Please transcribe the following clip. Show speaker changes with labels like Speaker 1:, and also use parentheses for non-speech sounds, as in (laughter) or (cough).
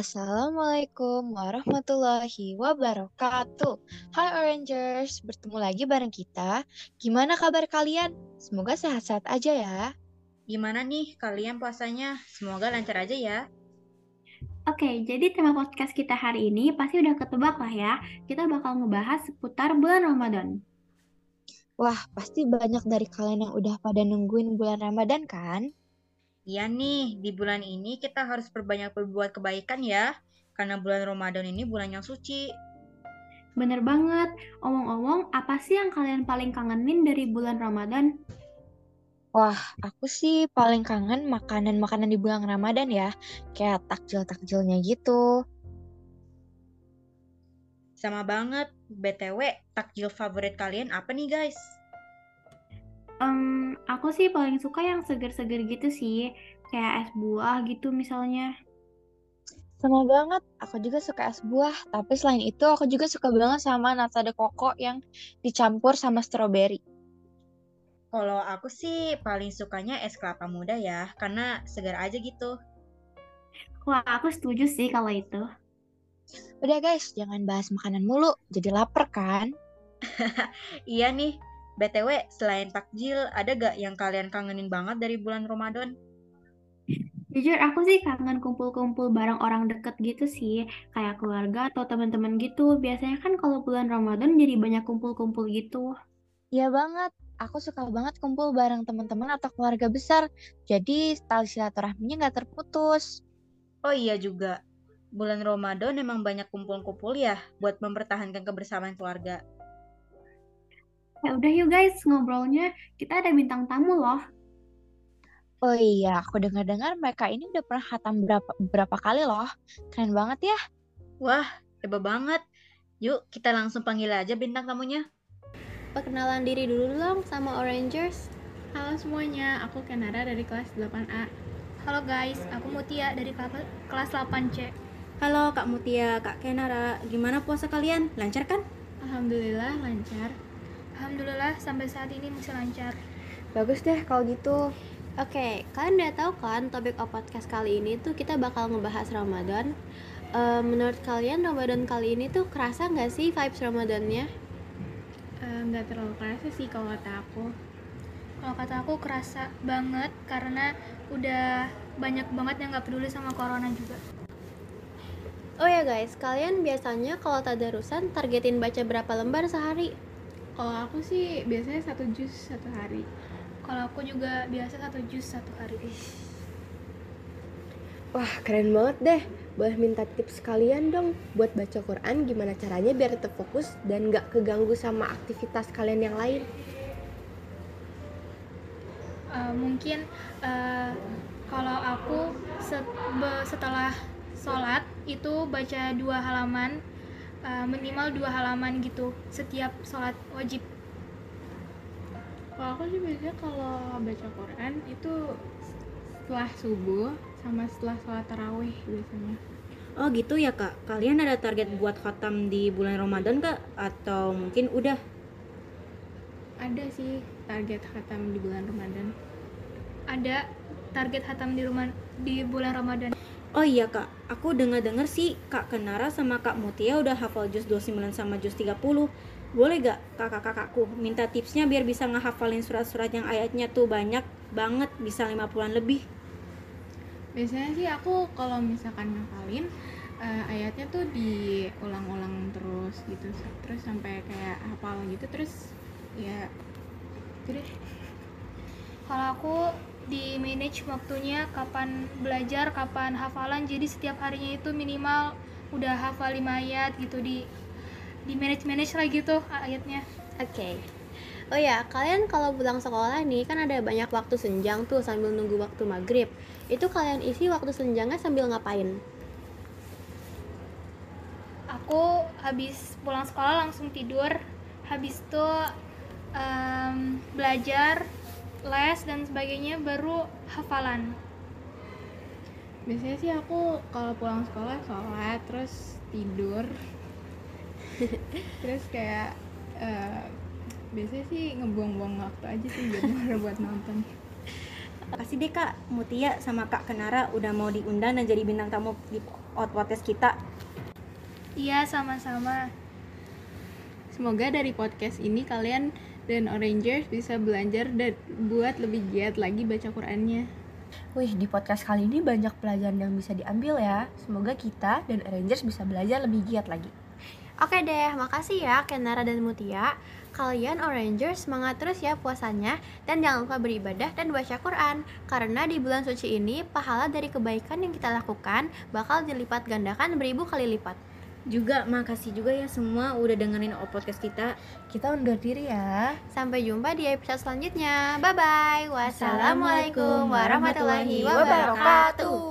Speaker 1: Assalamualaikum warahmatullahi wabarakatuh. Hai Orangers, bertemu lagi bareng kita. Gimana kabar kalian? Semoga sehat-sehat aja ya.
Speaker 2: Gimana nih kalian puasanya? Semoga lancar aja ya.
Speaker 3: Oke, jadi tema podcast kita hari ini pasti udah ketebak lah ya. Kita bakal ngebahas seputar bulan Ramadan.
Speaker 1: Wah, pasti banyak dari kalian yang udah pada nungguin bulan Ramadan kan?
Speaker 2: Iya nih, di bulan ini kita harus berbanyak berbuat kebaikan ya. Karena bulan Ramadan ini bulan yang suci.
Speaker 3: Bener banget. Omong-omong, apa sih yang kalian paling kangenin dari bulan Ramadan?
Speaker 1: Wah, aku sih paling kangen makanan-makanan di bulan Ramadan ya. Kayak takjil-takjilnya gitu.
Speaker 2: Sama banget. BTW, takjil favorit kalian apa nih guys?
Speaker 3: Um, aku sih paling suka yang seger-seger gitu sih. Kayak es buah gitu misalnya.
Speaker 1: Sama banget, aku juga suka es buah. Tapi selain itu, aku juga suka banget sama nata de coco yang dicampur sama stroberi.
Speaker 2: Kalau aku sih paling sukanya es kelapa muda ya, karena segar aja gitu.
Speaker 3: Wah, aku setuju sih kalau itu.
Speaker 1: Udah guys, jangan bahas makanan mulu, jadi lapar kan? (laughs)
Speaker 2: iya nih, BTW selain takjil, ada gak yang kalian kangenin banget dari bulan Ramadan?
Speaker 3: Jujur aku sih kangen kumpul-kumpul bareng orang deket gitu sih, kayak keluarga atau teman-teman gitu. Biasanya kan kalau bulan Ramadan jadi banyak kumpul-kumpul gitu.
Speaker 1: Iya banget, aku suka banget kumpul bareng teman-teman atau keluarga besar. Jadi tali silaturahminya nggak terputus.
Speaker 2: Oh iya juga, bulan Ramadan emang banyak kumpul-kumpul ya buat mempertahankan kebersamaan keluarga.
Speaker 3: Ya udah yuk guys, ngobrolnya kita ada bintang tamu loh.
Speaker 1: Oh iya, aku dengar-dengar mereka ini udah pernah hatam berapa berapa kali loh. Keren banget ya.
Speaker 2: Wah, hebat banget. Yuk, kita langsung panggil aja bintang tamunya.
Speaker 4: Perkenalan diri dulu dong sama Orangers.
Speaker 5: Halo semuanya, aku Kenara dari kelas 8A.
Speaker 6: Halo guys, aku Mutia dari kelas 8C.
Speaker 4: Halo Kak Mutia, Kak Kenara, gimana puasa kalian? Lancar kan?
Speaker 5: Alhamdulillah lancar.
Speaker 6: Alhamdulillah sampai saat ini masih lancar.
Speaker 4: Bagus deh kalau gitu. Oke, kalian udah tahu kan topik of podcast kali ini tuh kita bakal ngebahas Ramadan. Uh, menurut kalian Ramadan kali ini tuh kerasa nggak sih vibes Ramadannya?
Speaker 5: Nggak uh, terlalu kerasa sih kalau kata aku.
Speaker 6: Kalau kata aku kerasa banget karena udah banyak banget yang nggak peduli sama corona juga.
Speaker 4: Oh ya guys, kalian biasanya kalau tadarusan targetin baca berapa lembar sehari?
Speaker 5: Kalau aku sih biasanya satu jus satu hari.
Speaker 6: Kalau aku juga biasa satu jus satu hari.
Speaker 7: Wah keren banget deh. Boleh minta tips kalian dong buat baca Quran gimana caranya biar tetap fokus dan gak keganggu sama aktivitas kalian yang lain.
Speaker 6: Uh, mungkin uh, kalau aku set, setelah sholat itu baca dua halaman uh, minimal dua halaman gitu setiap sholat wajib.
Speaker 5: Kalau aku sih biasanya kalau baca Quran itu setelah subuh sama setelah sholat tarawih biasanya.
Speaker 4: Oh gitu ya kak, kalian ada target buat khatam di bulan Ramadan kak? Atau mungkin udah?
Speaker 5: Ada sih target khatam di bulan Ramadan.
Speaker 6: Ada target khatam di rumah di bulan Ramadan
Speaker 4: Oh iya kak, aku dengar-dengar sih Kak Kenara sama Kak Mutia udah hafal juz 29 sama juz 30 Boleh gak kakak-kakakku minta tipsnya biar bisa ngehafalin surat-surat yang ayatnya tuh banyak banget, bisa 50-an lebih?
Speaker 5: Biasanya sih aku kalau misalkan ngafalin uh, ayatnya tuh diulang-ulang terus gitu Terus sampai kayak hafal gitu terus ya gitu deh
Speaker 6: Kalau aku di manage waktunya kapan belajar kapan hafalan. Jadi setiap harinya itu minimal udah hafal 5 ayat gitu di di manage manage lah gitu ayatnya.
Speaker 4: Oke. Okay. oh ya kalian kalau pulang sekolah nih kan ada banyak waktu senjang tuh sambil nunggu waktu maghrib. Itu kalian isi waktu senjangnya sambil ngapain?
Speaker 6: Aku habis pulang sekolah langsung tidur. Habis itu um, belajar les dan sebagainya baru hafalan
Speaker 5: biasanya sih aku kalau pulang sekolah sholat terus tidur terus kayak uh, biasanya sih ngebuang-buang waktu aja sih biar (laughs) buat nonton
Speaker 4: Kasih deh kak Mutia sama kak Kenara udah mau diundang dan jadi bintang tamu di
Speaker 2: podcast kita.
Speaker 6: Iya, sama-sama.
Speaker 5: Semoga dari podcast ini kalian dan Orangers bisa belajar dan buat lebih giat lagi baca Qurannya.
Speaker 7: Wih, di podcast kali ini banyak pelajaran yang bisa diambil ya. Semoga kita dan Rangers bisa belajar lebih giat lagi.
Speaker 4: Oke deh, makasih ya Kenara dan Mutia. Kalian Orangers semangat terus ya puasanya dan jangan lupa beribadah dan baca Quran karena di bulan suci ini pahala dari kebaikan yang kita lakukan bakal dilipat gandakan beribu kali lipat.
Speaker 2: Juga makasih juga ya semua udah dengerin out podcast kita.
Speaker 7: Kita undur diri ya.
Speaker 4: Sampai jumpa di episode selanjutnya. Bye bye. Wassalamualaikum warahmatullahi wabarakatuh.